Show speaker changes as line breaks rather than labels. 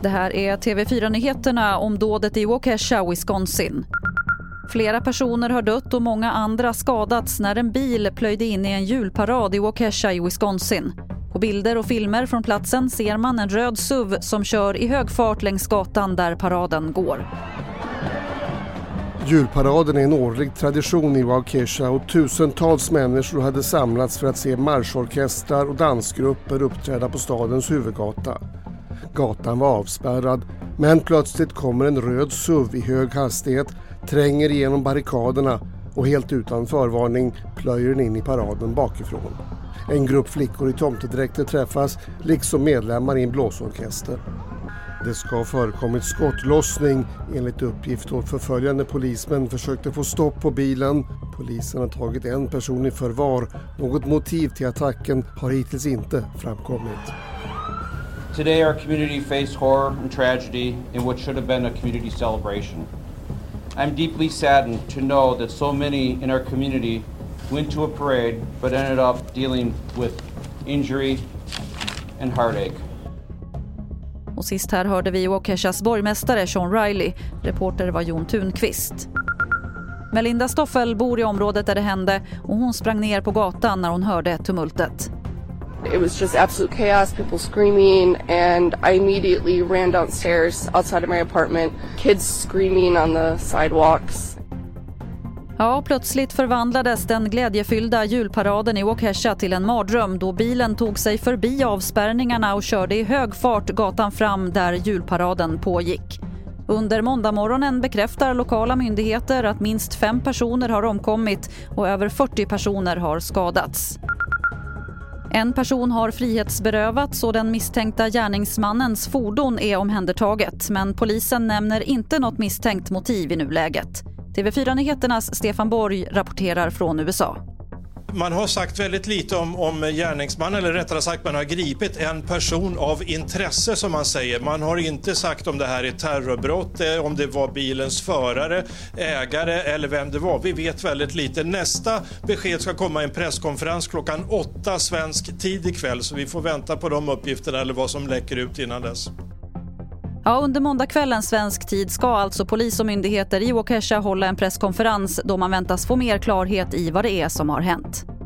Det här är TV4-nyheterna om dådet i Waukesha, Wisconsin. Flera personer har dött och många andra skadats när en bil plöjde in i en julparad i Waukesha i Wisconsin. På bilder och filmer från platsen ser man en röd SUV som kör i hög fart längs gatan där paraden går.
Julparaden är en årlig tradition i Waukesha och tusentals människor hade samlats för att se marschorkestrar och dansgrupper uppträda på stadens huvudgata. Gatan var avspärrad men plötsligt kommer en röd SUV i hög hastighet, tränger igenom barrikaderna och helt utan förvarning plöjer den in i paraden bakifrån. En grupp flickor i tomtedräkter träffas, liksom medlemmar i en blåsorkester. Det ska ha förekommit skottlossning enligt uppgift och förföljande polismän försökte få stopp på bilen. Polisen har tagit en person i förvar. Något motiv till attacken har hittills inte framkommit.
Today, our community faced horror and tragedy in what should have been a community celebration. I'm deeply saddened to know that so many in our community went to a parade but ended up dealing with injury and heartache.
Och sist här hörde vi Waukeshas borgmästare Sean Riley. Reporter var Jon Tunqvist. Melinda Stoffel bor i området där det hände och hon sprang ner på gatan när hon hörde tumultet.
It was just absolute chaos, people screaming, and I immediately ran downstairs outside of my apartment. Kids screaming on the sidewalks.
Ja, plötsligt förvandlades den glädjefyllda julparaden i Waukesha till en mardröm då bilen tog sig förbi avspärrningarna och körde i hög fart gatan fram där julparaden pågick. Under måndagmorgonen bekräftar lokala myndigheter att minst fem personer har omkommit och över 40 personer har skadats. En person har frihetsberövats och den misstänkta gärningsmannens fordon är omhändertaget men polisen nämner inte något misstänkt motiv i nuläget. TV4-nyheternas Stefan Borg rapporterar från USA.
Man har sagt väldigt lite om, om gärningsmannen, eller rättare sagt man har gripit en person av intresse som man säger. Man har inte sagt om det här är terrorbrott, eh, om det var bilens förare, ägare eller vem det var. Vi vet väldigt lite. Nästa besked ska komma i en presskonferens klockan åtta svensk tid ikväll så vi får vänta på de uppgifterna eller vad som läcker ut innan dess.
Ja, under måndagskvällen svensk tid ska alltså polis och myndigheter i Waukesha hålla en presskonferens då man väntas få mer klarhet i vad det är som har hänt.